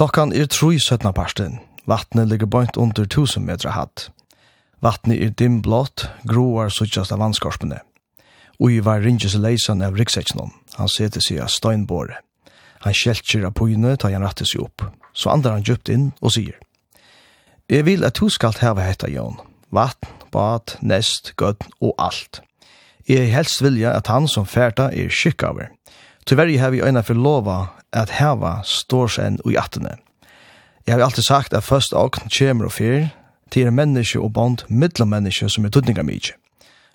Klokkan er 3.17 parsten. Vattnet ligger bøynt under tusen meter hatt. Vattnet er dimblått, groar suttjast av vannskorpene. Ui var ringes leisan av rikseksenom. Han seter seg av steinbåret. Han kjeltjer av pojene, tar han rattet seg opp. Så andrar han djupt inn og sier. Jeg vil at du skal heva hetta, Jon. Vatten, bad, nest, gøtt og alt. Jeg helst vilja at han som færta er skikk. Tyverri har vi ena for lova att hava står sen i attene. Jag har alltid sagt att først akten kjemur og fyr til er menneske och band middel menneske som är tutninga mycket.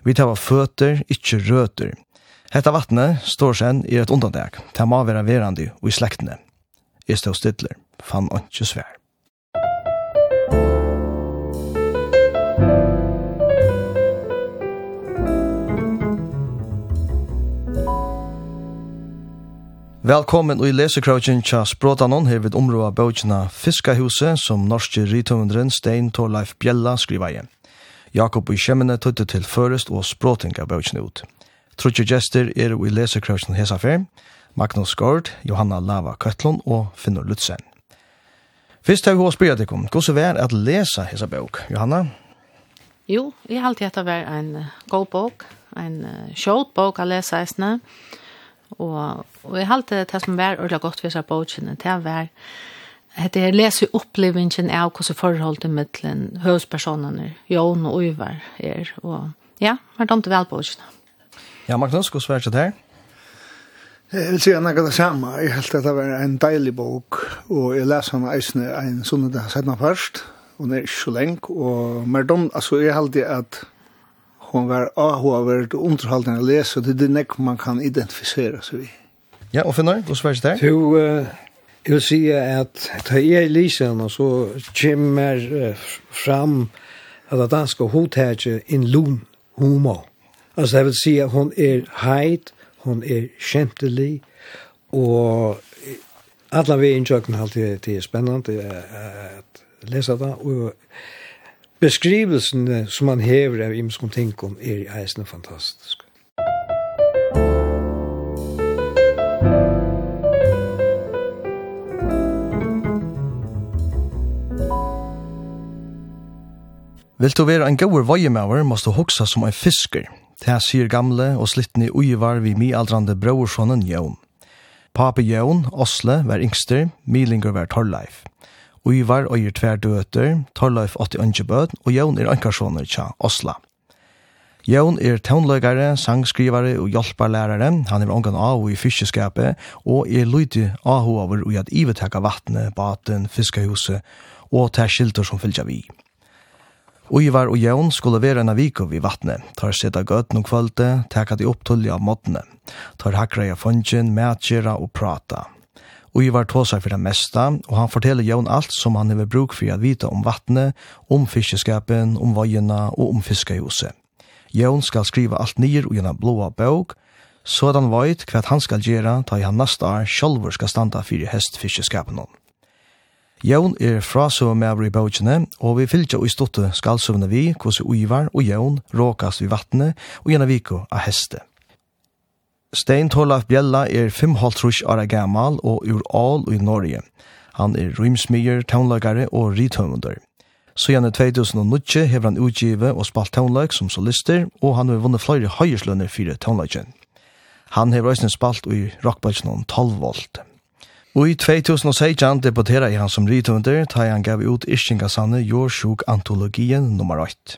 Vi tar fötter, inte röter. Hetta vattnet står sen i ett undantag. Det må vara verande och i slektene. Jeg stod stidler, fann inte svär. Velkommen i lesekrautjen tja Språtanon her vid områa bautjena Fiskahuset som norske rytøvendren Stein Torleif Bjella skriva i. Jakob i Kjemmene tøtte til førest og språtinga bøtjene ut. Trutje gester er i lesekrautjen hesa fer, Magnus Gård, Johanna Lava Køtlund og Finnur Lutzen. Fyrst har vi hos bryr dekom, gos vær at lesa hesa bauk, Johanna? Jo, jeg halte at det var en god bok, en sjåt bok a lesa eisne, og Og, og jeg halte det som var ordentlig godt for seg bøkene, det var at jeg leser opplevingen av hvordan forhold til midtelen høvespersonene, Jon og Uyvar er. Og ja, var det vel bøkene. Ja, Magnus, hvordan var det her? Jeg vil si at jeg det samme. Jeg helt at det var en deilig bok, og jeg leser henne eisende en sånn det har sett meg først, og det er ikke så lenge, og mer dom, altså jeg halte at hon var avhåverd og underholdende å lese, det er det nek man kan identifisere seg i. Ja, og Finnar, hva var det der? Jo, uh, jeg vil si at da jeg lyser henne, så kommer uh, fram at det danske hovedtætje en lun humor. Altså, jeg vil si at hun er heit, hun er kjentelig, og alle vi innkjøkken alltid det er spennende at lese det, og beskrivelsene som han hever av imskom tinkom er eisne fantastisk. Vil du være en gauur vajemauer, måst du hoksa som en fisker. Det sier gamle og slittne uivar vi mialdrande brauersånen Jón. Pape Jón, Osle, var yngster, Milinger var Torleif. Uivar og gir tver døter, Torleif 80 bød, og Jón er ankarsjoner tja Osla. Jón er tøvnløygare, sangskrivare og hjelparlærare, han er ongan av i fiskeskapet, og er lydig av over i at ivetekka vattnet, baten, fiskehuset og ter skilter som fylgja vi. Uivar og Jón skulle være en aviko vid vattnet, tar seta gøtt noen kvölde, teka de opptulli av måttene, tar hakra i fondjen, mætgjera og prata og i var tåsa for det mesta, og han forteller Jon alt som han hever bruk for å vite om vattnet, om fiskeskapen, om vajena og om fiskehuset. Jon skal skriva alt nyer og gjennom blåa bøk, så at han veit hva han skal gjøre ta i han neste år sjolver skal standa for hestfiskeskapen om. Jon er frasøvmæver i bøkene, og vi fylgja i stått skalsøvne vi, hos Uivar og Jon råkast vi vattnet og gjennom viko av hestet. Stein Torlaf Bjella er 5,5 år gammal og ur all i Norge. Han er rymsmyer, tånlagare og rithøvunder. Så gjerne 2009 hever han utgivet og spalt tånlag som solister, og han har vunnet flere høyerslønner for tånlagen. Han hever også spalt i rockbølsen om 12 volt. Og i 2016 debuterer han som rithøvunder, da han gav ut Ischingasanne Jorsjuk Antologien nummer 8.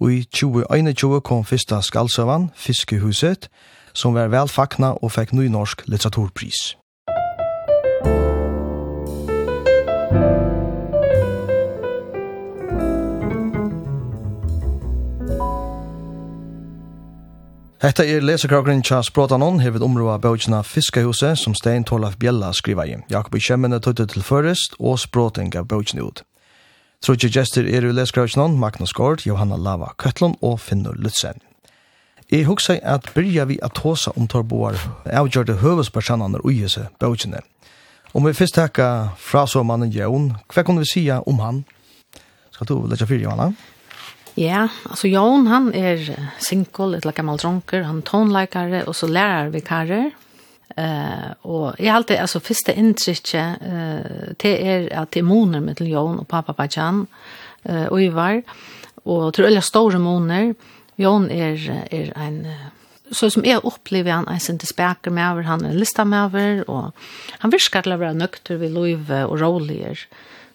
Og i 2021 kom fyrsta skaldsøvan, Fiskehuset, som var vel fakna og fikk ny norsk litteraturpris. Hetta er lesekraukren tja Språtanon, hevet områa bøtjena Fiskehuset, som Stein Torlaf Bjella skriva i. Jakob i Kjemmene tøytet til førest, og Språten gav bøtjene ut. Trotje gestur er i lesekraukenon, Magnus Gård, Johanna Lava Køtlund og Finnur Lutzen. Jeg husker at byrja vi at tåsa om torboar avgjørte høvespersonene og gjøse bøkene. Om vi først takka fra såmannen Jøn, hva kunne vi sija om han? Skal du lage fyrir, Johanna? Ja, altså Jøn, han er single, et gammel dronker, han er tonleikare, og så lærer vi karer. Uh, og jeg har alltid, altså første intrycket uh, det er at det er moner med til Jøn og pappa Bajan, uh, och Ivar, og til øyne store moner, Jon er, er en, så som jeg opplever han, en sin tilspeker med over, han er lista med over, og han virker til å være nøkter ved lov og roligere.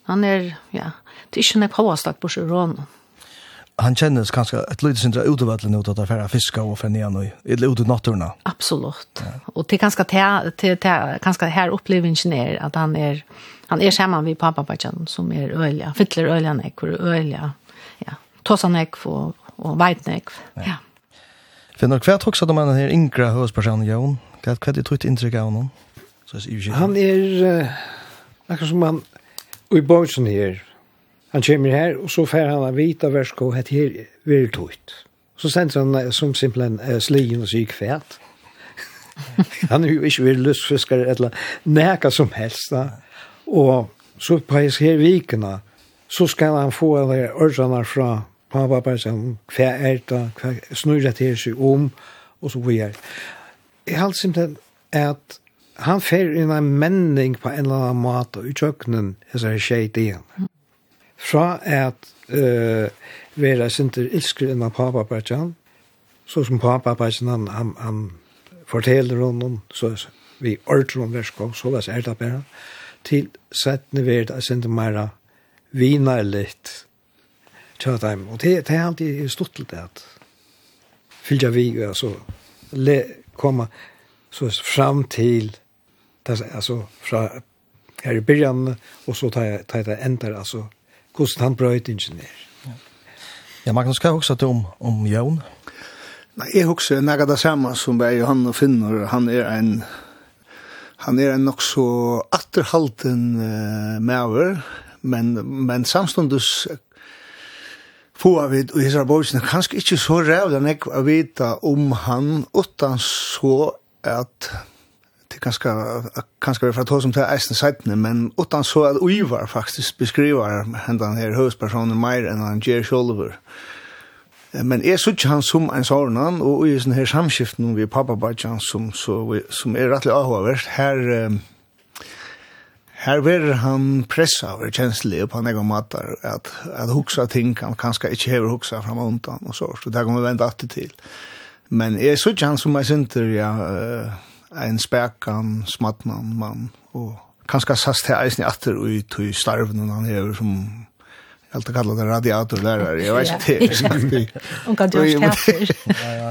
Han er, ja, det er ikke en hovastak på sjørån. Han kjennes kanskje et lite sindra utovattelig nå til at det fiska og för nian og et lite naturna. Absolutt. Ja. Og til kanskje, til, til, til, kanskje her opplever ingenier at han er, han er sammen med pappa som er øyla, fytler øyla nek, hvor øyla, ja, tåsa nek og og veit nek. Ja. ja. Finner, hva tog de om han her yngre hørespersonen, Jon? Hva er det tog inntrykk av honom? Han er, akkurat som han, i bonsen her, han kommer her, og så fer han av vita versko, at her vil tøyt. Så sender han som simpelthen uh, slien og syk fæt. han er jo ikke vil lystfiskere, eller næka som helst. Da. Og så på hans her vikene, så skal han få alle ørsene fra pappa bare sånn, hva er det, hva snurrer det seg om, og så videre. Jeg har simpelthen at han fer inn en menning på en eller annen måte i kjøkkenen, jeg sier skjeit igjen. Fra at uh, være sinter ilsker inn av pappa papapachan, så som pappa papapachan han, han, han forteller honom, så vi ordrer om versko, så det er det bare, til settene være sinter mer vinarligt, til dem. Og det, det er alltid stort til det at fylgja vi, altså, le, komme så fram til, altså, fra her i byrjan, og så tar jeg, tar jeg det ender, altså, hvordan han brøyt ingenier. Ja. ja, Magnus, hva husker du om, om Jon? Nei, jeg husker nega det samme som er Johan og finner, han er en, han er en nok så atterhalten uh, maver, men, men samståndes få av vid i hessar bøysene, kanskje ikke så rævlig enn jeg å vite om han, utan så at det kanske kanske vi får ta som till eisen seitene, men utan så att Uivar faktiskt beskriver hendan här huvudpersonen mer än han Jerry Sjolver. Men är så han som en sånn, och i sånne her samskiften vi pappa Bajan som, som är rettelig avhåvert, här Um, Her verður han pressa over kjensli på en egen måte at, at huksa ting han kanskje ikke hever huksa fram og undan og så, så det kommer vente alltid til. Men jeg synes han som jeg synter, ja, en spekan, smattnan mann, og kanskje sast til eisen i atter og ut i starven han hever som Jeg alltid kallar det radiatorlärare, jag vet inte det exakt. Hon kan ju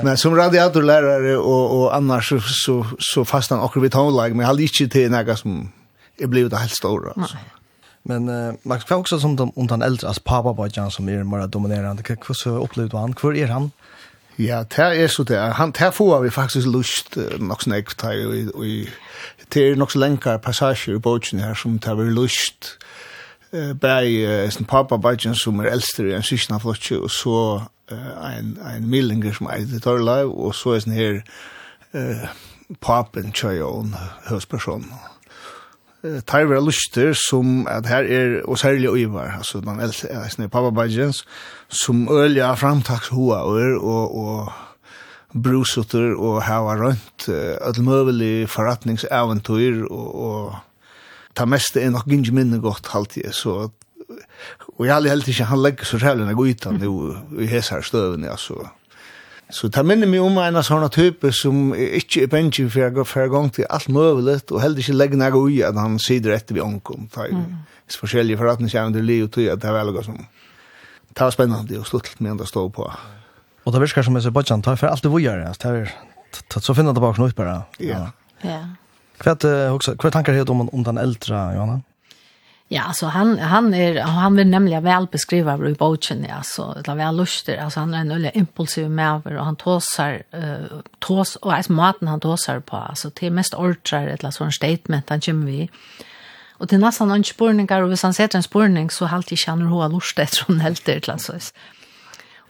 Men som radiatorlärare och, och annars så, så, så fast han åker vid tonlag, men jag har inte till något som jag blev helt stor alltså. Men uh, Max kan också som de, om den äldre alltså pappa var Jan som är mer dominerande. Hur så upplevde han? Hur är han? Ja, det er så det. Han det får vi faktisk lust uh, nok snakk til og og det er nok så lenkar passasjer i båten her som tar vi lust eh bei sin pappa bajen som er eldre enn sysna flotje og så ein ein millinger som er det tar og så er sin her eh papen tjøjon høsperson tar vera luster som at her er, og særlig Ivar, altså den eldste, jeg pappa Bajens, som ølja framtaks hoa og, og, og brusutter og hava rønt, at møvelig forretningsaventyr, og, og ta mest er nok ikke minne godt halvtid, så og jeg har helt ikke, han legger så særlig enn jeg går ut utan i hese her støvene, altså, Så det minner meg om en sånn type som ikke er bensje for jeg gang til alt mulig, og heller ikke legger noe ui at han sider etter vi omkom. Det er forskjellige forretningsjevn til liv og tog at det er veldig som det var spennende og sluttelig med å stå på. Og det virker som jeg ser på Jan, det for alt det vi gjør, det er så finner det bare noe ut bare. Ja. Ja. Hva tanker er det om, om den eldre, Johanna? Ja, alltså han han är han vill nämligen väl beskriva hur bogen ja alltså det väl lustigt alltså han är en öle impulsiv maver och han tåsar uh, tås och alltså maten han tåsar på alltså till mest ultra ett la sån statement han kommer vi. Och till nästan en spårningar och hvis han sätter en spårning så halt jag känner hur lustig tror helt det alltså.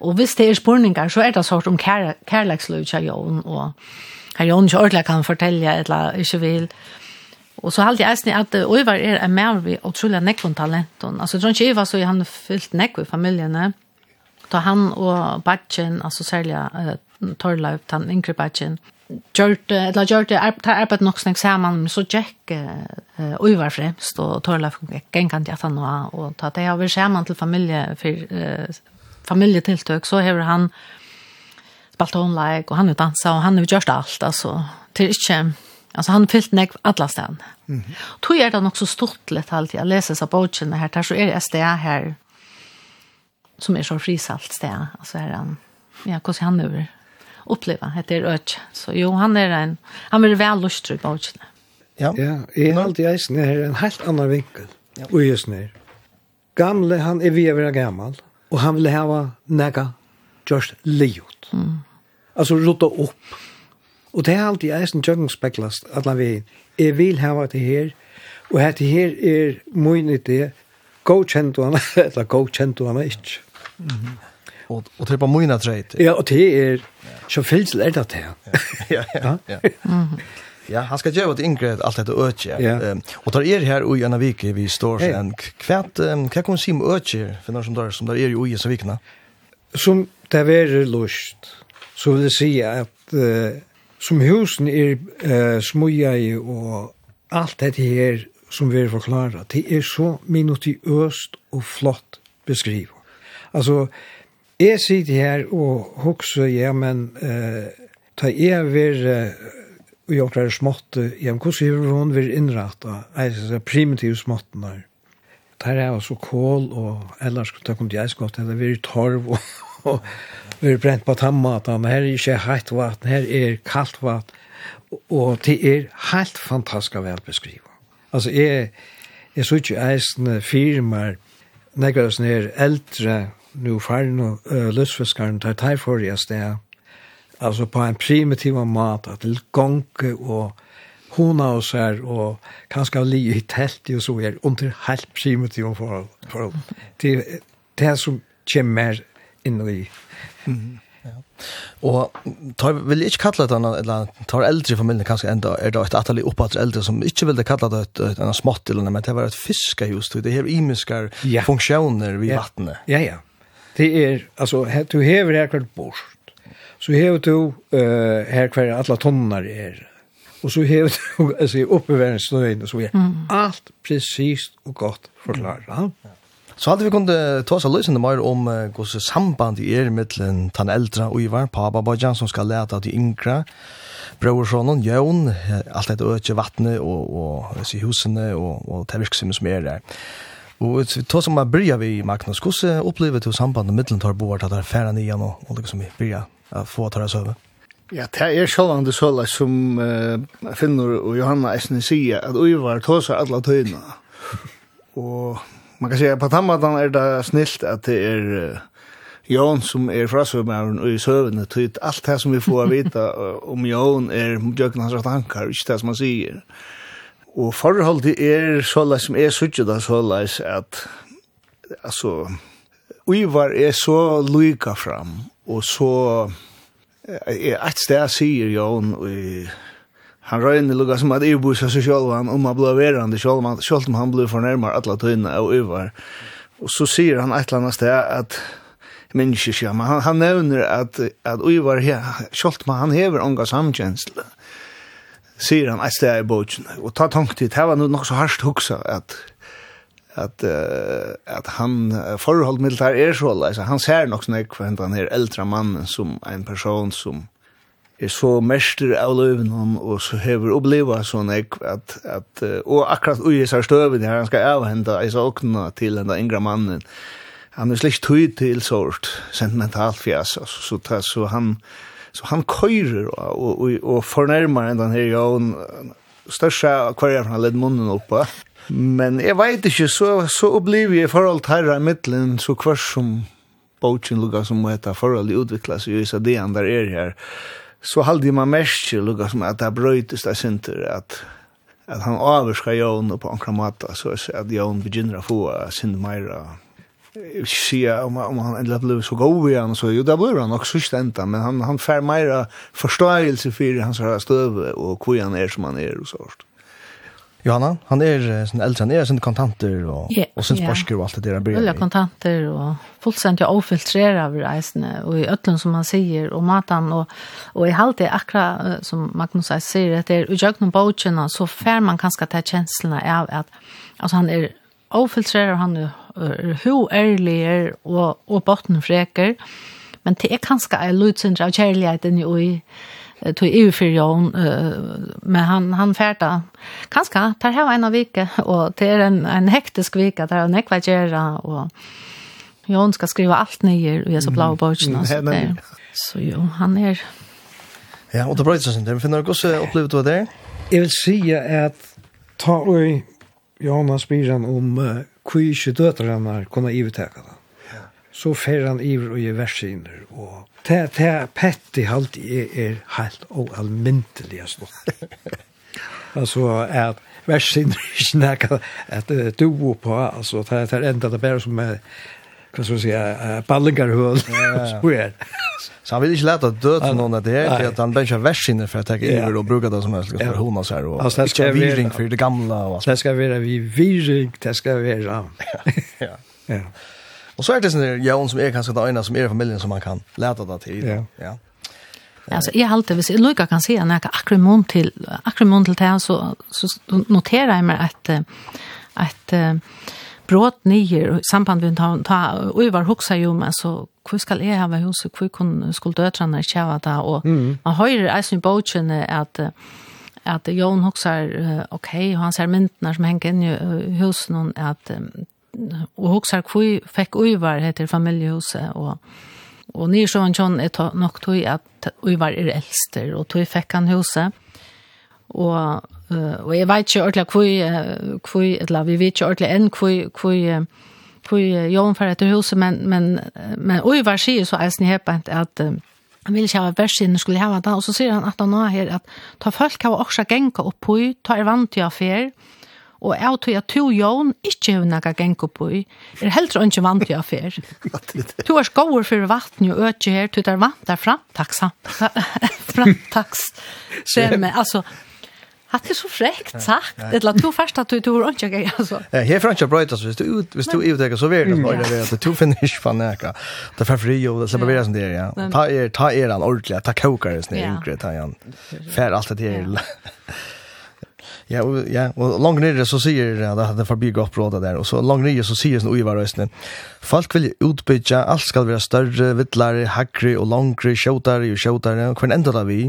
Och visst det är spårningar så är det sort om kærleksløy, kärlekslöja Jon och her Jon Jordan kan fortälja eller inte vill Og så alltid jeg snitt at Øyvar er en mer vi utrolig nekvun talenten. Altså, jeg tror ikke Øyvar så er han fyllt nekvun i familiene. Da han og Batjen, altså særlig uh, Torleif, den yngre Batjen, gjort eller gjørte, ta arbeid nok snakk sammen men så Jack uh, Øyvar fremst, og Torleif gikk han til at han og ta det har vært saman til familie, for, uh, familietiltøk, så har han spalt online og han har dansa, og han har gjort alt, altså, til ikke Alltså han fyllt näck alla stan. Mm. Tog är det också stort lätt alltid att läsa så boken här där så är det stä här som är så frisalt stä. Alltså är han ja, hur han nu uppleva heter öch. Så jo han är en han vill väl lustru i boken. Ja. Ja, är alltid är snär här en helt annan vinkel. Ja. Och just nu. Gamle han är vi är gammal och han vill ha näka just liot. Mm. Alltså rota upp Og det er alltid eisen at la vi. Jeg vil hava det her, og at det her er min idé, kjent du henne, eller gå kjent du henne ikke. Mm -hmm. Og, og det er bare mine treit. Ja, og det er, så fyllt er det til. Ja, ja, ja. Ja, han skal gjøre et inngrep alt dette øtje. Ja. Um, og der er her i en vike vi står sen. Hva, um, hva kan man si om øtje for noen som der, som der er i i en vikene? Som det er veldig lust, så vil jeg si at uh, som husen er eh, smuja i og alt dette her som vi er forklara, det er så minutiøst og flott beskrivet. Altså, jeg sitter her og hokser, ja, men eh, ta jeg ver og gjort det smått, ja, men hvordan har hun vært innrettet? Jeg sier primitive småttene her. Der er altså kål, og ellers kunne jeg kommet jeg skott, er veldig torv, og og vi er brent på tammatan, her er ikke heitt vatten, her er kallt vatten, og det er helt fantastisk vel beskrivet. Altså, jeg, jeg så ikke eisende firmaer, nekker oss ned eldre, nu faren og uh, løsfiskaren tar teg for i sted, altså på en primitiv mat, det gonke og hona oss her, og kanskje li i telt og så er, under helt primitiv forhold. for Det, det som kommer inn i. Ja. Og tar vil ikke kalla det eller tar eldre familien kanskje enda, er det et atali opphatt eldre som ikke ville kalla det et, et, smått eller men det var et fiskehus, det er imiskar ja. funksjoner vid ja. vattnet. Ja, ja. Det er, altså, du hever her kvart bort, så hever du uh, her kvart alle tonnar er, og så hever du altså, oppe ved en snøyne, så er mm. alt precis og godt forklaret. Mm. Ja. Så hadde vi kunnet ta oss av løsende mer om hvordan samband i er mittelen den eldre og Ivar, Papa Bajan, som skal lete av de yngre, Brøversjonen, Jøn, alt dette øke vattnet og, og husene og, og det virksomheten som er der. Og ta som man börjar vi, Magnus, hvordan opplever du sambandet mittelen tar bort at det er færre nian og, og liksom vi börjar å få ta det søve? Ja, det er sjålande såla som uh, Finnur og Johanna Esne sier, at Uivar tåsar alla tøyna. og man kan säga på tammadan är det snilt att det är Jon som er frasøvmæren och i sövande tyt Allt det som vi får veta om Jon är djøkken hans tankar, inte det som han sier. Og forholdet er såleis som er suttet av såleis at altså Uivar er så lyka fram og så er et sted sier Jon og han røyne lukka som at ibusa seg sjálv han om han blei verande sjálv han sjálv han blei fornærmar alla tøyna og yvar. Og så sier han et eller annet sted at mennesker sier, men han, han nevner at, at Uivar, sjálf han hever onga samkjensle sier han et sted i bogen og ta tankt til, det var nok så harsht huksa at at uh, at han forhold militær er så altså han ser nok snakk for han er eldre mannen som en person som er så mester av løven og så hever oppleva sånn ek, at, at, og akkurat ui sær støven her, han skal avhenda i åkna til den yngre mannen. Han er slik tøy til sort, sentimentalt fjas, så, så, så, så han, så han køyrer og, og, og, og fornærmer enn den her jøen, største kvarjer han ledd munnen oppa. Men jeg vet ikke, så, så opplever jeg forhold til herre i middelen, så hver som Bogen lukka som må heta forhold utvikla seg i Isadian der er her så halde man märke lukka som at det brøytes det sinter at at han avskar Jon på en mata så at Jon begynner få synd mera se om om han endelig ble så god igen så jo det ble han också enda men han han fer mera förståelse för hans støve och hvor han är som han är og sånt. Johanna, han er sån eldre, han er sånn kontanter og, yeah, og sånn yeah. og alt det der han bryr. Ulla kontanter og fullstendig ja, ofiltrere av reisene, og i øtlen som han sier, og maten, og, og i halte det akkurat som Magnus Eis sier, at det er utjøkken bøtjene, så fer man kanskje til kjenslene av at altså, han er ofiltrere, han er ho ærlig og, og bottenfreker, men det er kanskje en lødsindre av kjærligheten jo i tog EU för Jon men han han färda kanske tar här en vecka och det är en en hektisk vecka där han nekva göra och Jon ska skriva allt ner och jag så blå bogen så där. Så jo, han är Ja, och det bröts sen där. Finner du också upplevt vad det är. Jag vill säga att ta och Jonas Bijan om uh, kvish döttrarna kunna ivetaka det. Så fer han iver og i versiner og det, det er pettig halt er, er helt oalmyndelig å altså, at versen ikke nækka at du var på, altså, det er enda det bare som er, hva skal vi si, ballingarhøl, spør. Så han vil ikke lete død til noen etter her, til at han bensjer versinne for å tenke iver og bruke det som helst for hona seg, og ikke viring for det gamle. Det skal være vi viring, det skal være. Ja, ja. Och så är det sån Jon som är kanske den ena som är i familjen som man kan läta det till. Ja. ja. Alltså jag har alltid vis Luca kan se när jag akrimon till akrimon till det så så noterar jag mig att att brott nyer samband med ta ta över huxa ju men så hur ska jag ha hus hur kun skulle döttrarna köra där och man höjer alltså i bogen att att Jon huxar okej okay, han ser myntnar som hänger i husen och att och huxar kvui fick uivar heter familjehuset och och ni så han är nok tog at uivar er äldster og tog fick han huset og uh, og jeg vet ikke ordentlig hvor hvor eller vi vet ikke ordentlig enn hvor hvor hvor Jon for etter huset men men men oi sier så er snitt at at han vil ikke ha versen skulle ha det og så sier han at han nå her at ta folk har også genka opp på ta er vant til affær og jeg tror at to jøn ikke har noe geng opp i, er heller ikke vant til affær. To er skåer for vatten og øke her, to er vant der framtaks, framtaks, skjemme, altså, Hatt det så frekt sagt. Det la to fast at du du ikke gøy altså. Ja, här frant jeg brøt altså hvis du ut hvis du ut så vill det bare det at du finish fan näka. Det för fri og så bare som det är, ja. Ta er ta er han ordentligt, Ta kokar det snä snir ingre ta han. Fär allt det her. Ja, ja, og langt nere så sier det at det forbygger opprådet der, og så langt nere så sier han Uivar Øysene, folk vil utbytja, alt skal være større, vittlare, hakre og langre, sjåtare og sjåtare, og hvem enda da vi,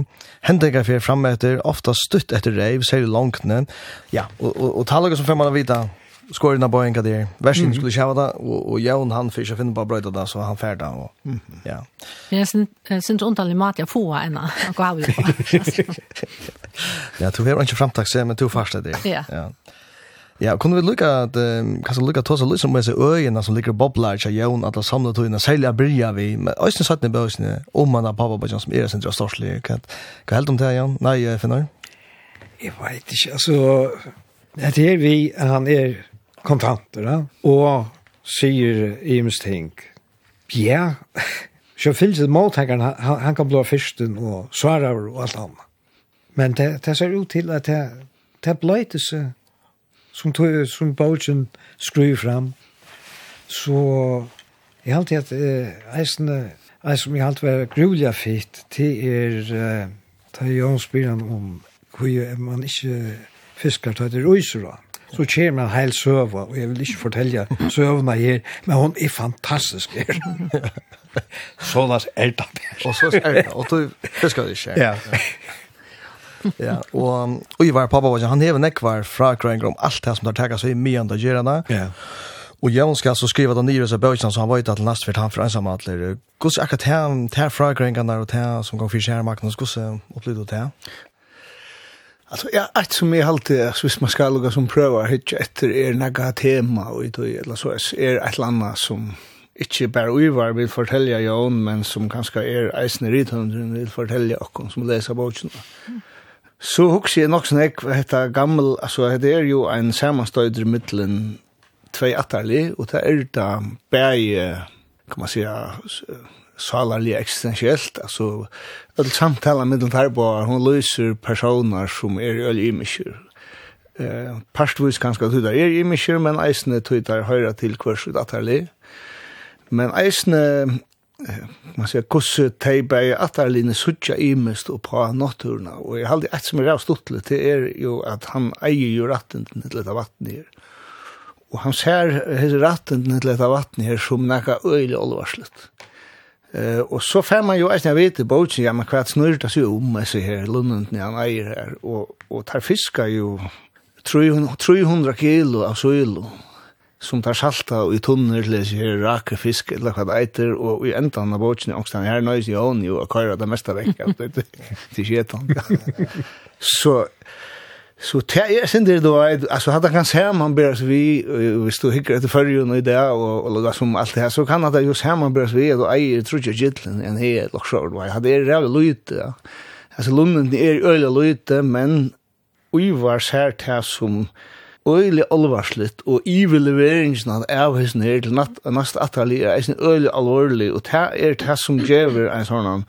hendinger fyrir fremme etter, ofta stutt etter reiv, sier langt nere, ja, og, og, og, og som får man vita, skåren av Boeing där. Värsin mm. skulle köra det och och Jon han fick finna på bröt det så han färda och mm. ja. Jag syns syns ontal mat jag får en och gå av. Ja, du har inte framtags men du fasta det. Ja. Ja. Ja, kunne vi lukka at um, kanskje lukka tås og lukka med seg øyene som ligger boblar til jævn at det samlet togene, særlig av bryr vi, men øyne satt ned bøysene, om man har pappa på som er sin dra storslig. Hva helt om det, Jan? Nei, Finnar? Jeg vet ikke, altså, det er vi, han er kontanter, ja? og sier Ims ting, ja, så fyllt det måltenkeren, han, han kan blå fyrsten og svarer og alt annet. Men det, det ser ut til at det, det bløyte seg som, tog, som Bogen skruer fram, så jeg halte at eh, eisene, eisene jeg alltid var grulja fitt, det er eh, ta spyrir om hvor man ikke fiskar, ta det røyser av så kommer en heil søva, og jeg vil ikke fortelle søvna her, men hun er fantastisk her. så la oss erte det. Og så er det, og du skal det ikke. Ja. ja, og, og Ivar, pappa var han hever nekvar fra Krøyngram, alt det som tar takket seg i mye andre gjerne. Ja. Og jeg skal så skriva den nye bøkene, så han var ute til last for han for ensamme atler. Hvordan akkurat her, her fra Krøyngram, og her som går for skjermakten, hvordan opplevde du det? Alltså jag att som är alltid så hvis man ska lugga som prövar hitcha efter er några tema och då eller så är ett annat som inte bara uvar vill fortälja Jon men som kanske är eisne rithundren vill fortälja och som läser boken. Mm. Så hugsi jeg nok sånn ek, hetta gammel, altså är er ju en samanstøyder mittlen två attarli och det er det bæg, kan man säga salarlig eksistentielt, altså alle samtala med den tarboa, hon løser personer som er i alle imisjer. Eh, Parstvis kanskje tøyder er imisjer, men eisne tøyder høyre til hvers ut atterlig. Men eisne, eh, man sier, kosse teibe atterligene suttja imist og på naturna, og jeg halde et som er av stuttelig, det er jo at han eier jo ratten til dette vattnet her. Og han ser hese ratten til dette vattnet her som nekka øylig olvarslet. Eh och så får man ju att jag vet det bogen ja man kvart snurta sig om med sig här lunden när han är här och och tar fiskar ju 300 300 kilo av sill som tar salta i tunnor till sig här raka fisk eller vad det heter och i ändan av bogen också han här nöjs ju hon ju och kör det mesta veckan det det är så Så det er sin det då, alltså hade kan se man ber så vi vi stod hickar efter förrjun i det och och låg som allt det här så kan han ju just man ber så vi då är tror jag gillen en här och så då hade det rätt lite. Alltså lunden är öle lite men vi var här här som øyelig alvarsligt, og iveleveringen av ner till natt nast atali är eisen öle alvorlig, och det är det som gjever en sån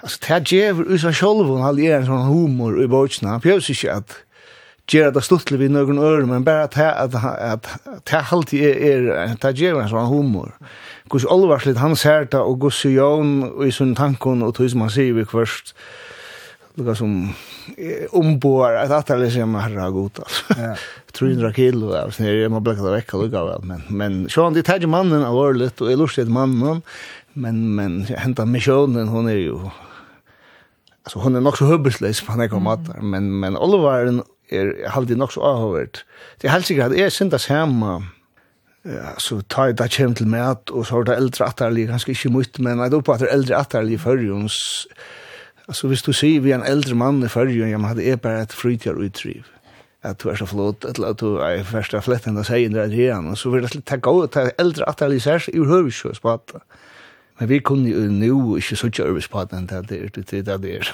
Alltså, det här gjever usa sjolv, og han er en sån humor i bøtsna, han pjøs inte att gjøre det stuttlig vid noen øre, men bare at det alltid er, er det gjør en sånn humor. Hvordan alvarsligt han ser det, og hvordan Jan og i sånne tanken, og tog som han sier vi først, lukka som omboar, at det er liksom man herra god, altså. 300 kilo, altså, jeg må blekke det vekka lukka vel, men, men sånn, de tar mannen av årligt, og jeg lurer til mannen, men, men, henta missionen, hon er jo, alltså hon är nog så hubbelsläs på den här kommatar, men, men Oliver er halde nok så avhørt. Det er helt sikkert at jeg syndas hjemme, ja, så tar jeg da kjem til mat, og så har det eldre atterlig, ganske ikke mye, men jeg tror på at det er eldre atterlig i førjons, altså hvis du sier vi er en eldre mann i førjons, ja, men hadde jeg bare et frytjar utdriv, at du er så flott, eller at du er først av flettene og inn der igjen, og så vil det ta gå, ta eldre atterlig særs, i høyvis jo, spatt, og Men vi kunne jo nå ikke så kjøre øves på den til der til det der der.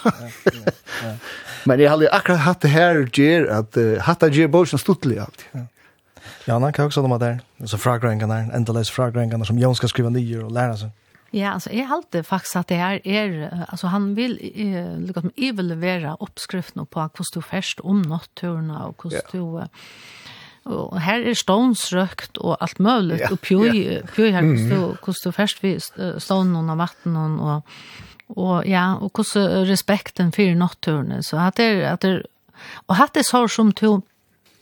Men jeg hadde akkurat hatt det her gjør, at uh, hatt det gjør bare som stuttelig alltid. Ja. Ja, han kan også noe med det. Så fragrengene der, endeløs fragrengene som Jon skal skrive nye og lære seg. Ja, altså, jeg halte faktisk at det her er, altså, han vil, uh, liksom, jeg vil levere oppskriften på hvordan du først om natturen, og hvordan du... Ja Og her er stånsrøkt og alt mulig, ja, og pjøy, ja. pjøy her, hvordan du først vi stånen og matten og, og, ja, og hvordan respekten for natturene. Så at det, at det, og hatt det så som to,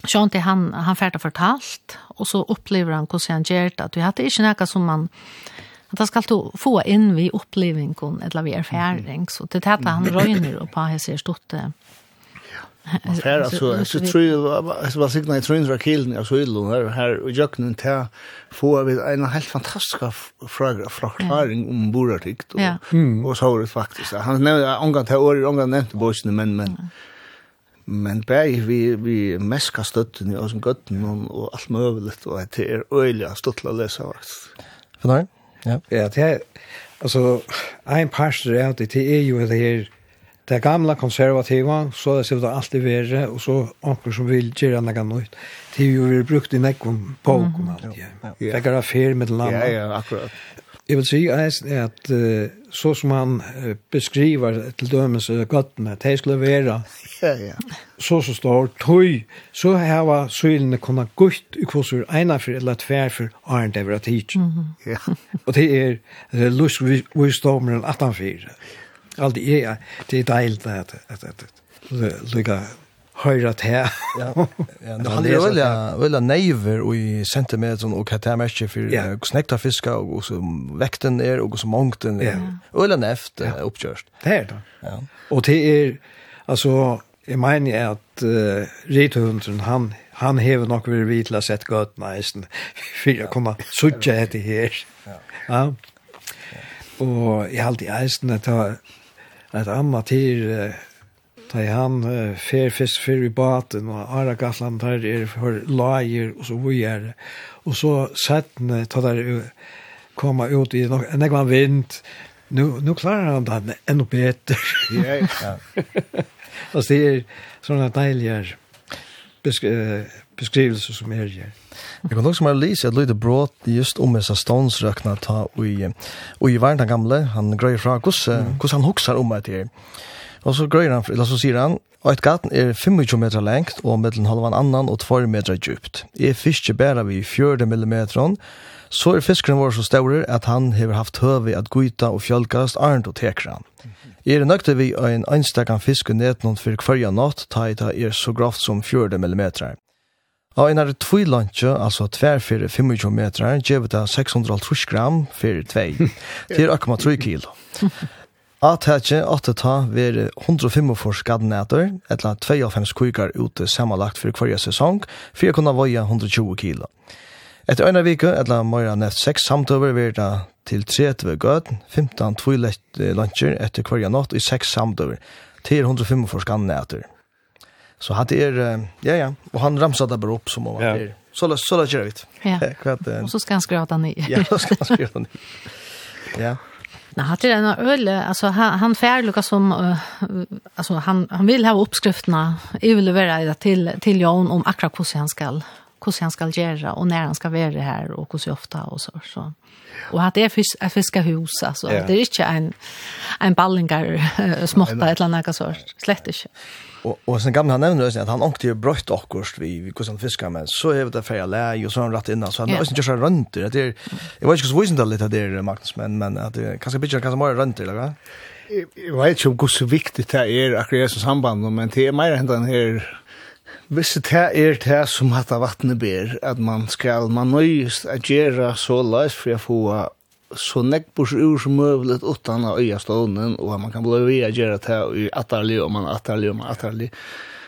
Sjönti han han färda fortalt och så upplever han hur han gör det. Att vi hade inte noe som man att han skal få in vi upplevelsen eller vi erfaring. Så det heter han røyner och på här ser stort Här alltså så tror jag så var signa i tröns rakilen alltså illo här här och jag kunde ta få vi en helt fantastisk fråga förklaring om borartikt och och så det faktiskt han nämnde angår till år angår nämnde bossen men men men bæði vi vi meska støttun og sum gøttun og, og alt møguligt og det er øyliga stuttla lesa vart. For nei? Ja. Ja, det er altså ein pastor er det det er det her det gamla konservativa, så det ser ut alltid värre, och så anker som vill göra något nytt. Det är ju brukt i näckom på och allt. Ja. Ja. Det går affär med landet. Ja, ja, akkurat. Jag vill säga är att så som han beskriver till dömes göttene, det skulle vara ja, ja. så så står toy så här var sylene kunna gutt i korsur ena för eller tvär för aren't ever a teach. Mm ja. och det är lust vi står lusvisdomen 18-4 alt det är det är deilt att att att lugga höra det här. Ja. Ja, han är väl väl nejver i centimeter och katar märke för knäckta fiskar och så väkten är och så mångt den är. Ölen efter uppkörst. Det är det. Ja. Och det är alltså jeg mener jeg at uh, rituhunden, han, han hever nok ved vi til å sette gøtene eisen, for jeg kommer suttje etter her. Ja. ja. Og jeg halte eisen, det at annat till Ta han fer fisk fer i baten og Ara Gatland der er for lager og så videre. Og så settene ta der koma ut i nok en ekvan vind. Nu nu klarar han det enda bedre Ja. ja. Och det er sånne deilige besk beskrivelse som er her. Jeg kan også bare lise et lite brått just om disse stånsrøkene ta i, og i verden gamle, han grøyer fra hvordan, mm. han hokser om det her. Og så grøyer han, eller så sier han, og et gaten er 25 meter lengt, og mellom halvan annan og 2 meter djupt. Er fisker bæra vi 40 millimeter, så er fiskeren vår så større at han har haft høve at guita og fjølgast arnt og tekra han. Er nøkte vi ein einstakkan fisk og netnån for kvarja natt, ta i ta er så grovt som 40 millimeter. Og en er tvoi lantje, altså tver fyrir 25 meter, gjev det 650 gram fyrir tvei, til 1,3 kilo. At hætje, at det ta veri 145 skadnæter, etla 52 kukar ute samanlagt for hverja sesong, fyrir kunna voja 120 kilo. Etter øyne vike, etla møyra nett 6 samtøver, veri det til 30 gød, 15 tvoi lantjer etter hverja natt i 6 samtøver, til 145 skadnæter. Så han er ja ja och han ramsade bara upp som var där. Så så la jag vet. Ja. Kvart. Och så ska han skrata ni. Ja, så ska han skrata ner. Ja. Nej, hade den öl alltså han han fär Lucas som uh, alltså han han vill ha uppskrifterna överleverade till till Jan om akra hur han ska hur han ska göra och när han ska vara här och hur ofta och så så. Och att det är fisk, ett fiskahus alltså. Ja. Det är inte en en ballingar småtta ett annat sort. Slett inte. Och och sen gamla han nämnde att han åkte ju brött akkurst vi vi kusan fiska men så är det fel läge och så han rätt innan så han har ju köra runt det är jag vet inte så visst det lite där Magnus men men att det kanske bitch kanske mer runt eller va? Jag vet inte hur så viktigt det är akkurat i samband men det är mer än den här Hvis det er det som hatt av vattnet ber, at man skal, man nøyest at så løs for å få så nekkbors ur som møvlet utan av øya stånden, og man kan bli via gjøre det i atterlig, og man atterlig, og man atterlig.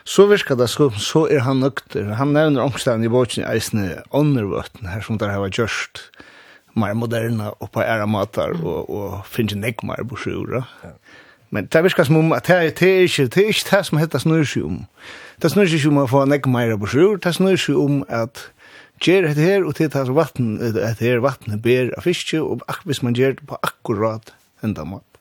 Så virker det som, så er han nøkter. Han nevner ångstaden i båten i eisene åndervøtten, her som der har vært gjørst mer moderna og på æra matar, og, og finner nekmar bors ur. Ja. Men det virker som om at det er ikke det, er ikke det som heter snur om. Det snur ikke om å få nekk meira på sjur, det snur om at gjør det her, og det er vatten, det her vatten ber av fiske, og hvis man gjør det på akkurat enda mat.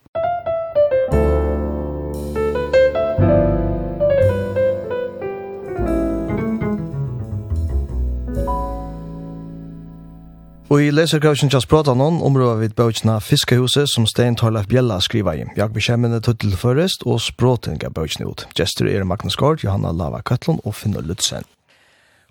Og i leserkrausen just prata noen områder vid bøkene Fiskehuset som Stein Torleif Bjella skriver i. Jeg bekjemmende tuttel først og språten gav bøkene ut. Gjester er Magnus Gård, Johanna Lava Køtlund og Finn Lutzen.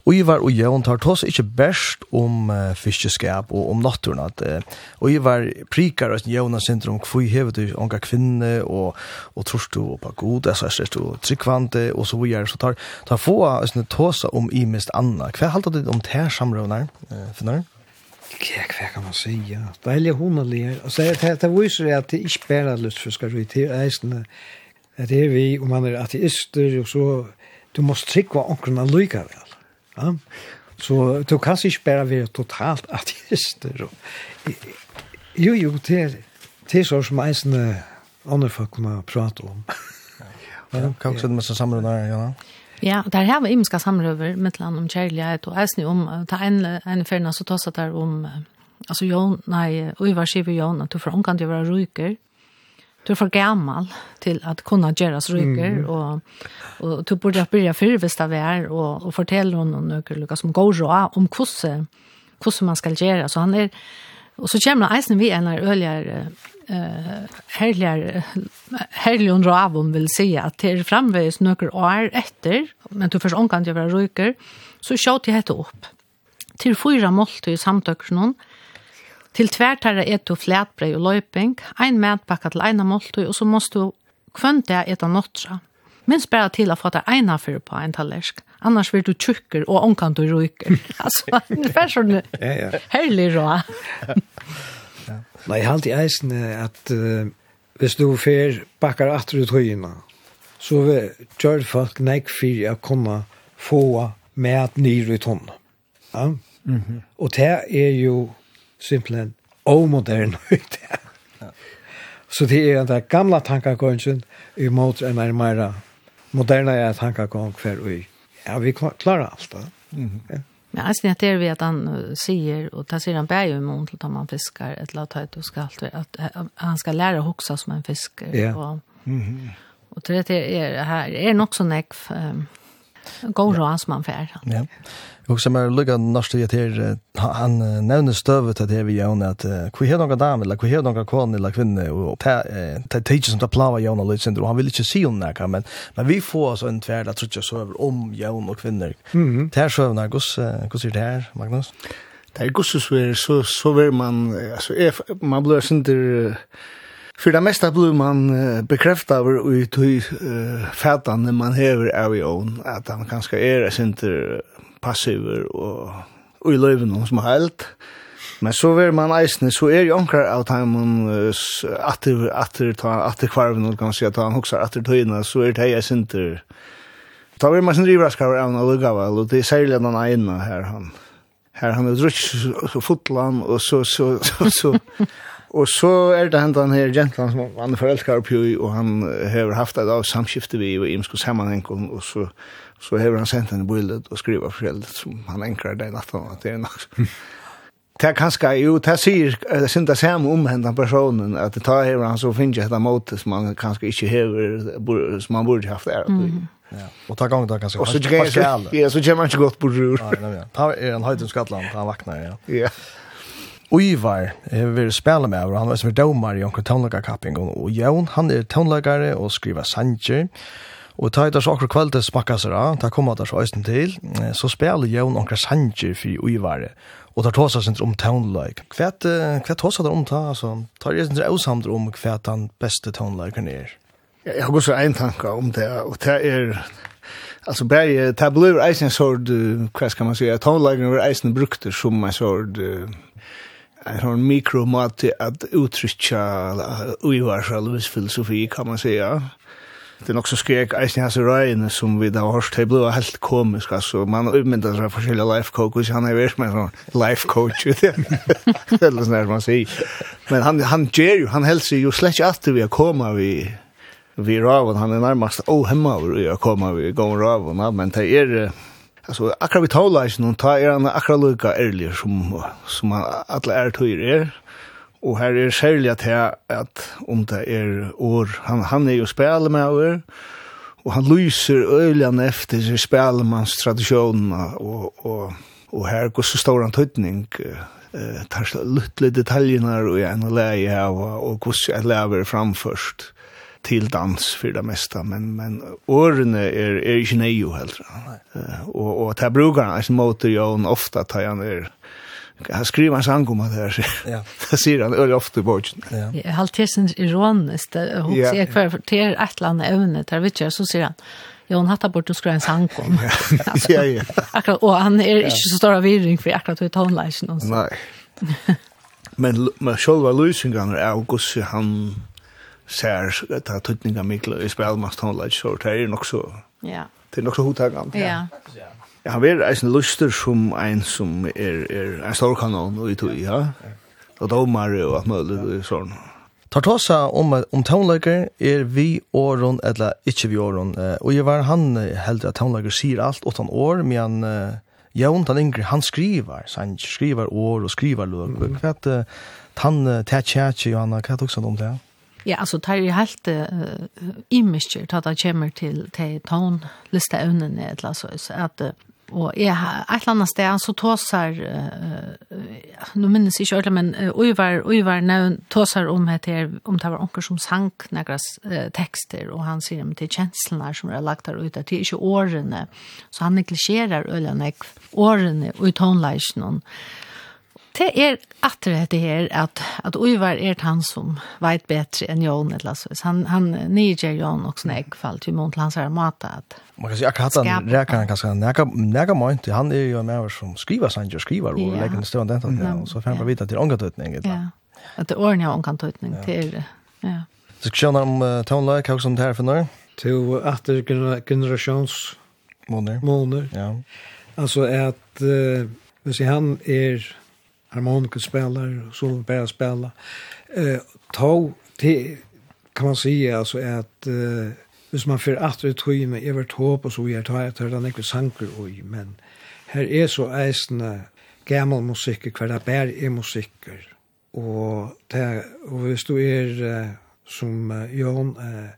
Ivar og Jøvn tar tås ikke best om uh, fiskeskap og om naturen. At, uh, Ivar prikar at Jøvn syndrom hvor hever du unga kvinne og, og tror du på god, altså er slest du tryggvante og så videre. Så tar, tar få uh, tås om i mest anna. Hva halter du om det her samrøvner, uh, finner? Ja, hva kan man si, ja. är lite honligt. Alltså, det, det visar at det inte bara är lustfiskare i tiden. Det er vi, og man er ateister, og så, du måste trycka omkring lycka väl. Ja? Så du kan ikke bare være totalt ateister. Jo, jo, det er, det er så som eisende andre folk kunne prate om. Ja, kan du också det med samrunda, ja. Ja, der har vi imenska samrøver med land om kjærlighet, og eisne om, ta en, en ferna så tåsa der om, altså Jon, nei, Uivar skriver Jon, at du for omkant vara ryker, du er for gammal til at kunna gjøres ryker, mm. og, og du burde byrja fyrvist av er, og, og fortelle någon noen lukka som går rå om hvordan, hvordan man skal gjøre, så han er, og så kommer han vi en av øljere, eh herligar herligon ravon vill säga att det är framvägs några år efter men du förs omkant jag vara ryker så skjøt jeg hette opp. Til fyra måltid i samtøksenon, til tvärtare ett du flätbröd och löping en mätpacka till ena måltid, och så måste du kvönta äta nottra. Minst bare till att få det ena för på en tallersk, annars blir du tjukker och omkant du ryker. alltså det är så herlig rå. Nei, jeg halte i eisen at uh, hvis du fer bakkar atter ut høyina, så gjør folk nek fyrir å kunne få med nyr i tonn. Ja? Mm -hmm. Og det er jo simpelthen omodern høyt. ja. Så det er den gamla tankakongsen i mot en nærmere moderne tankakong for vi. Ja, vi klarer alt det. Mm -hmm. ja. Men alltså det er vi at han säger och tar sier han bär ju imorgon till att man fiskar ett lat att du ska allt att han ska lära huxa som en fiskare Ja. och mm -hmm. och det är här är nok så näck god råd som man fær. Ja. Og som er lukka norsk til her, han nevner støvet til det vi gjør, at hvor er noen dame, eller hvor er noen kone, eller kvinne, og det er ikke som det plava gjør noe litt synder, og han vil ikke si om det, men, men vi får altså en tverd at så søver om gjør og kvinner. Det er søvn her, hvordan sier det her, Magnus? Det er gosses så så ver man, altså, man blir inte uh, För det mesta blir man uh, bekräftad över ut hur uh, fätande man häver av i ån. Att han kanske är inte passiv och, och i löven som har helt. Men så är man eisne, så är ju omkrar av timon uh, atter, atter, ta, atter kvarven och kanske att han också atter töjna så är det här inte. Ta vi man sin rivraskar av en luggavel och det är särskilt den ena här han. Här han är drutt fotland och så så så så Og så er det hentan her gentleman som han forelskar oppi i, og han hever haft et av samskifte vi og imsko sammanhengen, og så, så hever han sendt henne bildet og skriva foreldet som han enkrar den natten, at det er nok. Det er kanskje, jo, det sier, det synes det samme om hentan personen, at det tar hever han så finner jeg dette måte som han kanskje ikke hever, som han burde haft der. Mm. Ja. Og ta gang da kanskje. Og så kommer Ja, så gör man inte gott på rur. Nej, nej. Ta är en höjdens skattland, han vaknar ja. Ja. Uivar er vi spela med, og han var som er domar i onkel tonløkakapping, og Jon, han er tonløkare og skriver sanger, og ta etter så akkurat kvalitet smakka seg da, ta kommer etter så øysten til, så spela Jon onkel sanger for Uivar, og tar tåsa sin om tonløk. Hva tåsa der om ta, altså, tar jeg sin avsamter om hva den beste tonløkeren er? Jeg har også en tanke om det, og det er, Alltså berg tableau eisen sord, hva skal man säga, tonlagen var eisen brukte som en sord, en sånn mikromat at uttrykja uivarsal filosofi kan man säga. Det er nok så skrek Eisen hans røyene som vi da har det blå helt komisk altså, man uppmyndar seg forskjellige life coaches. Han er vært med sånn life coach. Det er sånn där man sier. men han han gjør jo, han helst jo slett ikke att vi har kommet vi vi raven. Han er nærmest ohemma vi kommer vi går raven. Men det er, Alltså akkurat vi talar ju någon tar er akkurat lika ärlig som som alla är tur är. Och här är särskilt att här att om det är år han han är ju spelar med och han lyser öligen efter sig spelmans traditionerna och och och här går så stor en tydning eh tar lite detaljerna och en läge här och hur ska jag lära framförst til dans for det meste, men men årene är er, är er inte neu helt. Uh, og, och ta brukar alltså motor jo ofte tar han er han skriver en sang om det her, Ja. Det sier han øye ofte i bort. Ja. Jeg har alltid sin ironisk. ironiskt hon ser kvar till ett land ämne där vet jag så sier han Ja, hun hatt bort å skrive en sang om. ja, ja. Akkurat, og han er ikke så stor av virring for akkurat hur tonleisen. Nei. men, men själva lösningarna är av han sær ta tutninga mikla i spelmastonlag så det er nok så ja det er nok så hotagan ja ja han er ein lustur sum ein sum er er en stor kanon og itu ja og domar og alt mulig og sånn Tar om, om tonelager er vi åren eller ikke vi åren. Og jeg var han heldig at tonelager sier alt åttan år, men eh, Jon, han yngre, han skriver, så han skriver år og skriver løg. Mm. Hva er det han tar tjætje, Johanna, hva er det også om det? Ja. Ja, altså, det er jo helt uh, imiskjer til at det kommer til, til tonliste evnene, eller så, så at, og jeg, har et eller annet sted, så tåser, uh, nå minnes jeg ikke ordentlig, men Uyvar, Uyvar nevn, tåser om heter, om det var onker som sank negras uh, tekster, og han sier, om det er kjenslene som er lagt der ute, det er ikke årene, så han neglisjerer øyne, årene, og i tonleisjonen, det er at det her, at, at Uivar er han som vet bedre enn Jon, eller så. Han, han niger Jon og snägg fall til mån til hans her mat. At Man kan si, akkurat han reker han ganske nega, nega månt. Han er jo med av som skriver sanger, skriver, og ja. legger en stund den tatt. Og så får han bare vite at det er ångatøytning. Ja, at det er årene av ångatøytning. Ja. ja. Så skal vi om uh, toneløk, hva som det her for noe? Til at det er generasjons... Måner. Måner. Ja. Altså at, uh, hvis han er harmonikaspelare och så börjar spela. Eh ta till kan man säga alltså att eh hvis man för att det tror med Evert Hope och så vi har tagit tar den inte sanker men här är så äsna gammal musik kvar där bär är musik och det och hvis du är som Jon eh,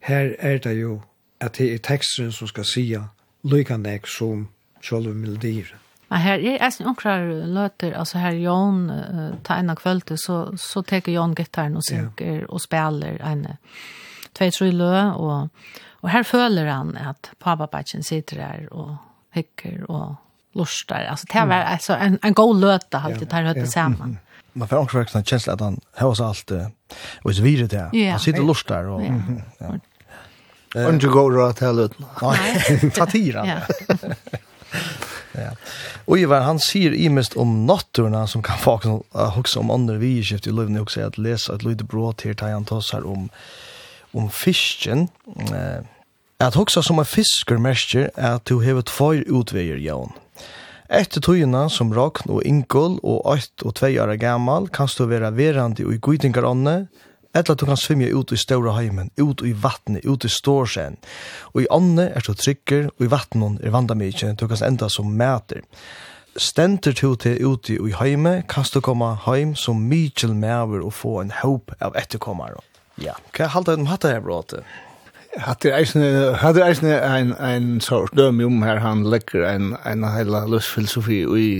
här är det ju att det är texten som ska säga lyckan som själva melodier. Men her er eisen omkrar løter, altså her Jon, uh, ta av kvölde, så, så teker Jon gittaren og synker yeah. og spiller en tvei tru lø, og, og her føler han at papapatjen sitter her og hikker og lustar. Altså det var mm. altså, en, en god løte, alltid tar høyt sammen. Man får också en kjensla at han hevas alt, og så videre det. Han sitter og lustar. Og, ja. ja. Unge går og tell ut. Nei, ta tira. Ja. Ja. Och Ivar han säger imest om nattorna som kan få uh, också om andra vidskift i livet också att läsa att lite brått här tar han tossar om om fisken eh att också som en fiskar mäster att du har ett för utvägar Jan. Efter tøyina som rakn og inkol og 8 og 2 år gammal kan du være verandi og i gudingar Eller du kan svimja ut i ståra heimen, ut i vattnet, ut i stårsen. Og i ånne er du trykker, og i vattnet er vandamidje, du kan enda som mæter. Stenter du til ute i heime, kan du komme heim som mykjel mæver og få en håp av etterkommere. Ja, hva er halte om hatt det her bråte? Hatt det eisne en, en sort døm om her han lekker en, en heila løsfilosofi i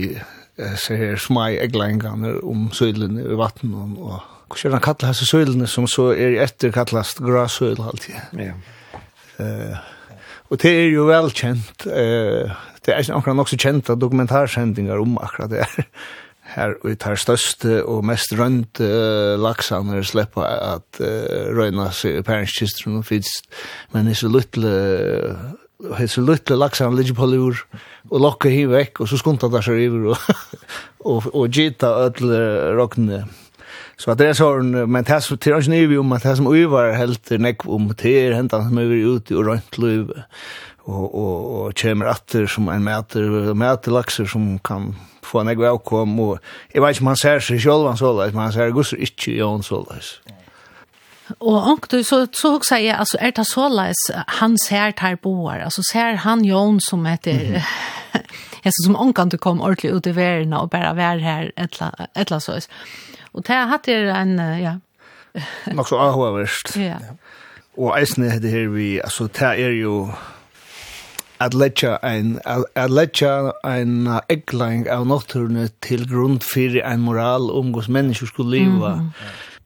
ser her smai eglengane om søylen i vattnet og hvordan han kallar hans søylene som så er etter kallast grasøyl alltid. Ja. Eh og det er jo velkjent, eh det er akkurat nok så av dokumentarsendingar om akkurat det er. Her og tar største og mest rønt uh, laksaner sleppa at uh, røyna seg pærenskistren og fyrst, men i så lytle uh, heit så lutle laksan ligger på lur og lokka hin vekk og så skunta der seg iver og og og gita öll rockne Så att det är så men det så till oss nu om att det som över helt neck om till hända som över ut och runt löv och och och kommer åter som en mäter mäter laxer som kan få en god avkom och jag vet inte man ser sig själv han så där man ser gussar inte Jon så där. Och och du så så också säger alltså är det så läs han ser tar boar alltså ser han Jon som heter mm -hmm. Jag som onkan du kom ordentligt ut i världen och bara vär här ett eller så. Og det har hatt er en, ja. Nok så avhåverst. Ja. Og eisne heter her vi, altså det er jo at letja ein at letja ein eggling av nokturne til grund fyrir ein moral um gos mennesker skulle leva mm.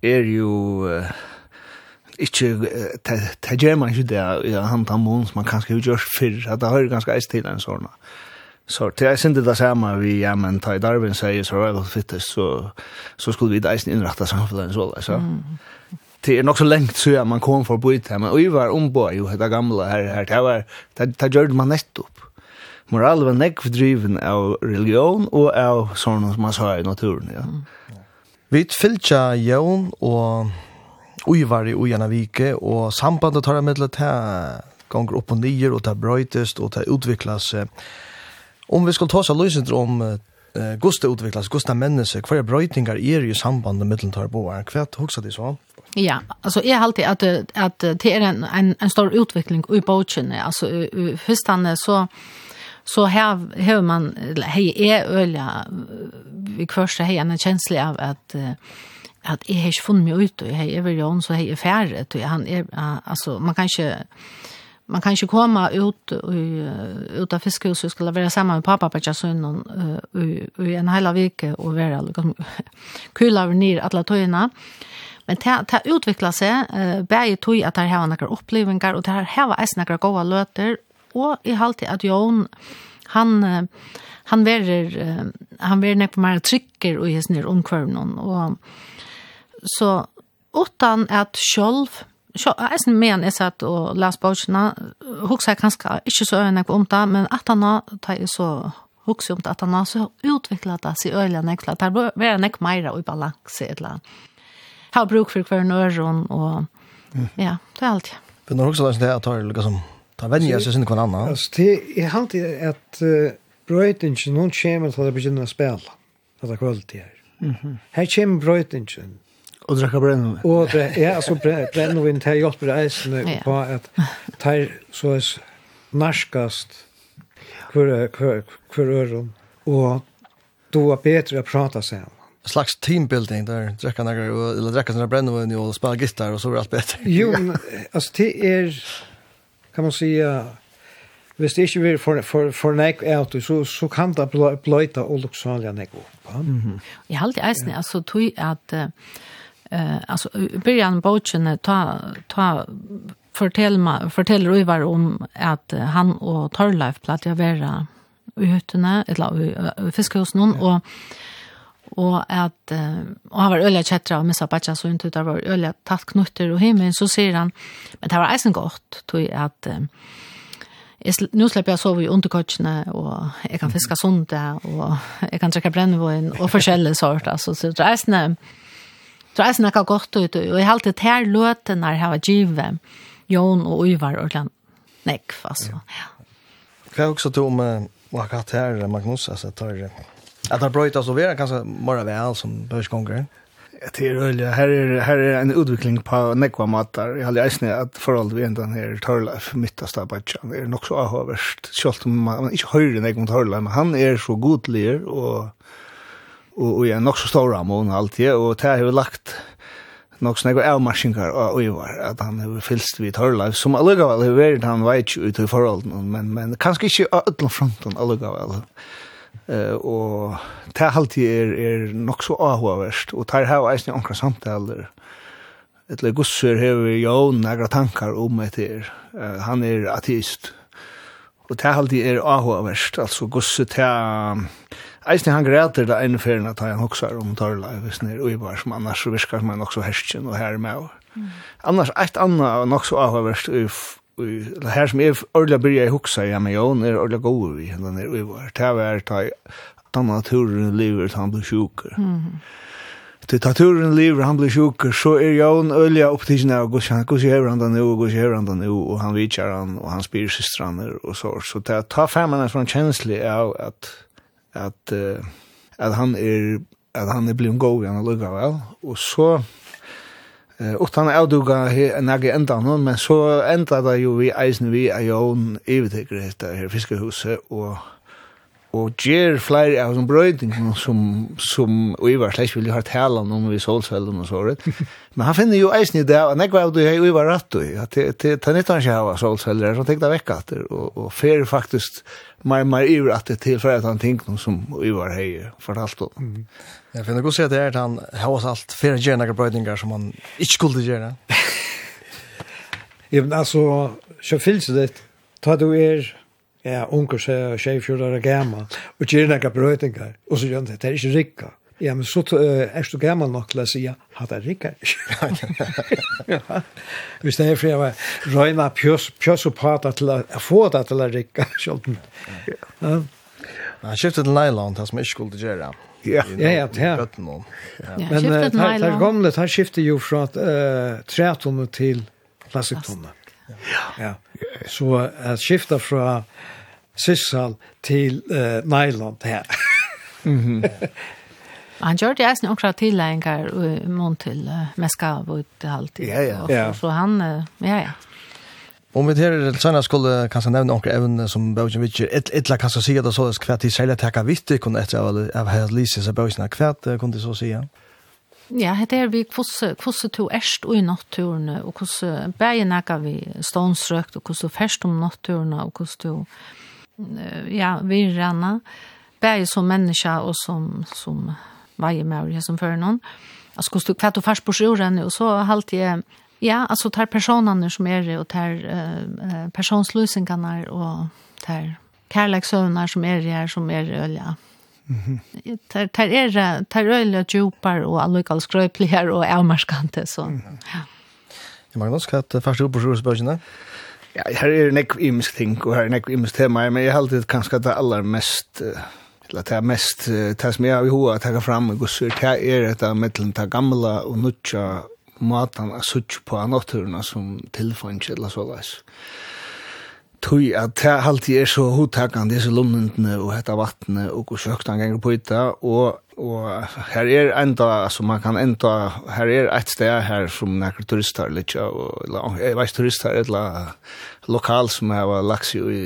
er jo uh, ikke det gjør man ikke det i han av mån som man kanskje har gjort før, at det hører ganske eist til en sånn. Så det er sindi det samme vi, ja, men ta i Darwin sier survival fittest, så, så skulle vi eisen innrette samfunnet så, altså. Mm. Det er nok så lengt så man kom for å bo ut her, men vi var ombå jo, det gamle her, her, det var, det, det gjør man nettopp. Moral var nekv driven av religion og av sånn som man sa i naturen, ja. Mm. Vi fylltja jævn og uivar i ujana vike, og sambandet tar jeg med til at det gonger opp og nyer, og det brøytest, og det utviklas. Eh, Om vi skulle ta oss av lyset om eh, Gusta utviklas, Gusta menneske, hva er brøytingar er i samband med middeltar boar? Hva hoksa de så? Ja, altså jeg har alltid at, at det er en, en, en stor utvikling i bøkene. Altså, først han så så här har man hej är öliga vi första hej en känsla av att att är hej funnit mig ut och hej väl Jon så hej är färre han är alltså man kanske man kan inte komma ut ut av fiskhuset skulle vara samman med pappa på Jason och i en hela vecka och vara liksom kul över ner alla tojorna. Men det det utvecklar sig eh bäge toj att det har några upplevelser och det här har äsna några gode löter och i halt att Jon han han verer han verer ner på mer trycker och ges ner omkvarnon och så utan att själv eisen men jeg satt og las bøkene, hukse jeg kanskje ikke så øyne om det, men at han tar jeg så hukse om det, at han da så utviklet det seg øyne nekla, det var nek meira i balanse et eller annet. Her bruk for hver nøren, og ja, det er alt. Men når hukse det er at det liksom, tar venner seg sin hver annan. Altså, det er alltid at brøytingen, noen kommer til å begynne å spille, at det er kvalitet her. Her kommer brøytingen, Og drekka brennvin. Og det er altså brennvin til hjelp i Ja. på at det så er narskast hver, hver, hver øren og då er bedre å prata sammen. En slags teambuilding der, drekka nagar, eller drekka sina brennvin og spela gitar og så er alt bedre. jo, men, altså det er, kan man säga, hvis det ikke blir for, for, for nek out, så, så kan det bløyta og luksalja nek opp. Mm -hmm. Jeg halte eisen, altså tog at uh, eh alltså början bochen ta ta fortell ma fortell Ruivar om att han och Torlife platta vara i hyttene, eller i fiskehusen hon, och og at og han var ølja kjettra og missa batja så inte det var ølja tatt knutter og himmel. Så sier han men det var eisen godt tog at jeg, nu slipper jeg sove i underkotsene, og jeg kan fiska sonde og jeg kan trekke brennvågen og forskjellige sort altså så det er eisen Så jeg snakka godt ut, og jeg halte ter løten jeg hava givet Jon og Uivar Orland nekv, altså. Ja. Hva er også to om hva hatt her, Magnus, altså, tar, at det har brøyta så vera kanskje mora vel som børskonger? Ja, Det er øyelig. Her er, her er en utvikling på nekva matar. Jeg har leisne at forhold vi enda her Torleif, midtast av Bajan, er nok så avhåverst. Selv om man, man ikke høyre nekva om Torleif, men han er så godlig og og i en nok så stor amon alltid, og det har jo lagt nok snakke avmarsjinger og øyvar, at han har fylst vidt hørleiv, som allugavel har vært han veit jo ut i forholden, men, men kanskje ikke av ødlen fronten allugavel. Uh, og det alltid er, er nok så avhåverst, og det har eisen onkra omkring samtaler, Etla gussur hefur jo nagra tankar om etter. Uh, han er ateist. Og det alltid er avhåverst, altså gusset til Eisen han græter det ene ferien at han hoksar om Torla, hvis han er uibar, som annars virkar som han også herskjen og her med. Mm. Annars, eit anna og nok så avhverst, her som er ordelig byrja i hoksa, ja, men jo, han er ordelig god vi, han er uibar. Det er ta tann naturen lever, han blir sjuker. Mm. Til naturen lever, han blir sjuker, så er jo en ølja opptidsen av gos, han gos hever han da nu, og gos hever han da nu, og han vitjar han, og han spyr systraner, og så, så ta, ta fem han er sånn kjensli av at, at, uh, at han er at han er blivit god i han lukka vel, og så eh och han avduga en egen ända någon men så ända det ju vi eisen vi är ju en evigheter heter här fiskehuset och och ger flyr av som bröding som som vi var slash vill ha tala om vi solsällan och så rätt men han finner ju eisen i det och när går du vi var rätt då att det det inte han ska ha solsällan så tänkte vecka efter och och fer faktiskt mer mer ur att det till för att han tänkte som vi var hej för allt då. Mm. Jag finner gott se att det är att han har oss allt för gärna brödningar som han inte skulle göra. men alltså så fylls det ta du er ja onkel så chef för det gamla och gärna brödningar och så gör det det är inte rikka. Ja, men så uh, er du gammel nok til å si, ha det rikker. Hvis det er for jeg var røyna pjøs, pjøs og prata til å få det til å rikke, skjønten. Ja. Han skiftet til nylon, det som ikke skulle gjøre. Ja, ja, ja. ja. Men det gamle, han skiftet jo fra uh, trætonne til plastiktonne. Ja. ja. Så jeg skiftet fra sissal til uh, nylon her. Mhm. Han gjør det eisen akkurat tilleggingar mån til meska ut alltid. Ja, ja. ja. Så han, ja, ja. Om vi tar det sånn skulle kanskje nevne noen evne som bøkene vi ikke, et eller kanskje sier det så, hva de særlig takker vittig kunne etter av her lise seg bøkene, hva kunne de så sier? Ja, det er vi hvordan to erst i natturen, og hvordan bægen er vi stånsrøkt, og hvordan du først om natturen, og hvordan du, ja, vi virrene, bægen som menneske og som, som varje med jag som för någon. Altså, hvordan du kvatt och fast på sjøren, og så halte jeg, ja, alltså tar personerna som är det och tar uh, personslösningarna och tar kärlekssönar som är det här som är det ja. Mm -hmm. tar, tar er tar öliga djupar och allokal skröpligare och avmarskante så. ja. ja. Magnus, hva er første oppe på sjøresbøkene? Ja, her er nekk imisk ting, og her er nekk imisk tema, men jeg har alltid kanskje det aller mest uh, eller det er mest, det som jeg har i hoa å fram i gusser, det er et av mittelen det gamla og nutja matan er sutt på naturna som tilfanns eller så leis. Tui at det alltid er så hodtakande disse lomnendene og hetta vattnet og hvor søkt han ganger på ytta og og her er enda, altså man kan enda, her er et sted her som nekker turister litt, ja, og, jeg vet turister, et eller lokal som har lagt seg i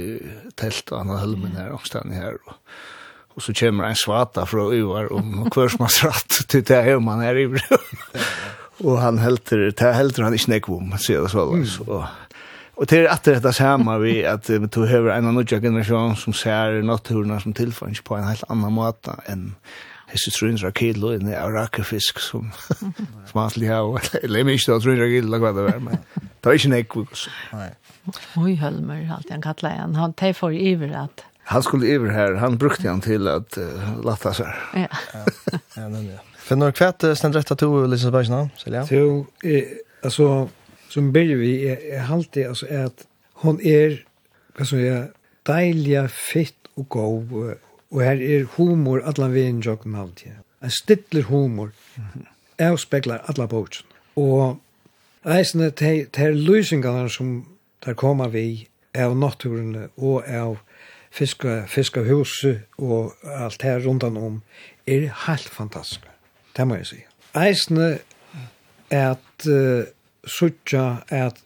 telt og han har hølmen her, og her, og, og så kommer en svata fra uvar om hver som til det her man er i og han helter, det helter han ikke nekvo om, sier det så. Mm. Og, og det at det dette samme vi at du hever en av nødja generasjon som ser naturene som tilfanns på en helt annan måte enn hesse 300 kilo i i arakefisk som som han slik av, eller mye ikke 300 kilo, hva det var, men det var ikke nekvo. Oj, Helmer, alltid han kallar han, han tar för iver att han skulle över här, han brukte han till att uh, latta sig. Ja. ja, men ja. För några kvätt sen rätta to Lisebergs namn, Silja? Så, eh, alltså som börjar vi är, är alltid alltså är att hon är vad ska jag dejliga, fitt och god och här är humor alla vägen jag kommer alltid. En stittler humor. Mm speglar alla bogen. Och Eisne, det er løsningene som der kommer vi av naturen og av fiska, fiska huset og alt her rundan om, er helt fantastisk. Det må jeg si. Eisne er at uh, sutja at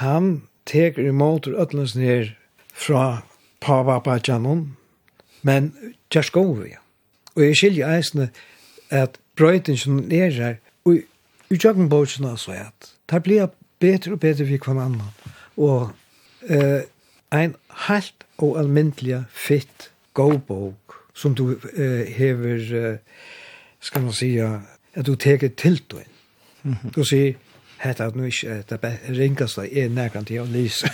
han teker imot ødlens ned fra Pava Bajanon, men Tjerskovi. Og jeg skiljer eisne at brøytingen er her, og i Tjøkkenborgsen altså at det blir bedre og bedre for kvann annan. Og eh, ein helt og almindelig fitt go-bok som du uh, hever, eh, skal man sija, at du teker til du inn. Mm -hmm. Du sier, hetta at nu ikkje, det ringast deg er nærkant til å lyse.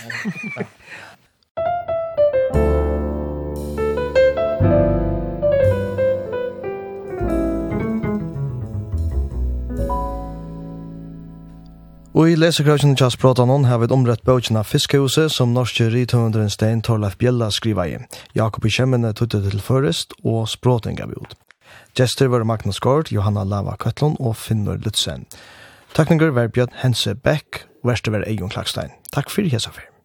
Og i lesekrøkken til Sprautanon har vi et omrett bøtjen Fiskehuset som norske rithøvenderen Stein Torleif Bjella skriva i. Jakob i Kjemmene tuttet til først, og Språten gav ut. Gjester var Magnus Gård, Johanna Lava Køtlund og Finnur Lutzen. Tekninger var Bjørn Hense Beck, verste var Eion Klagstein. Takk for hesa fyrir.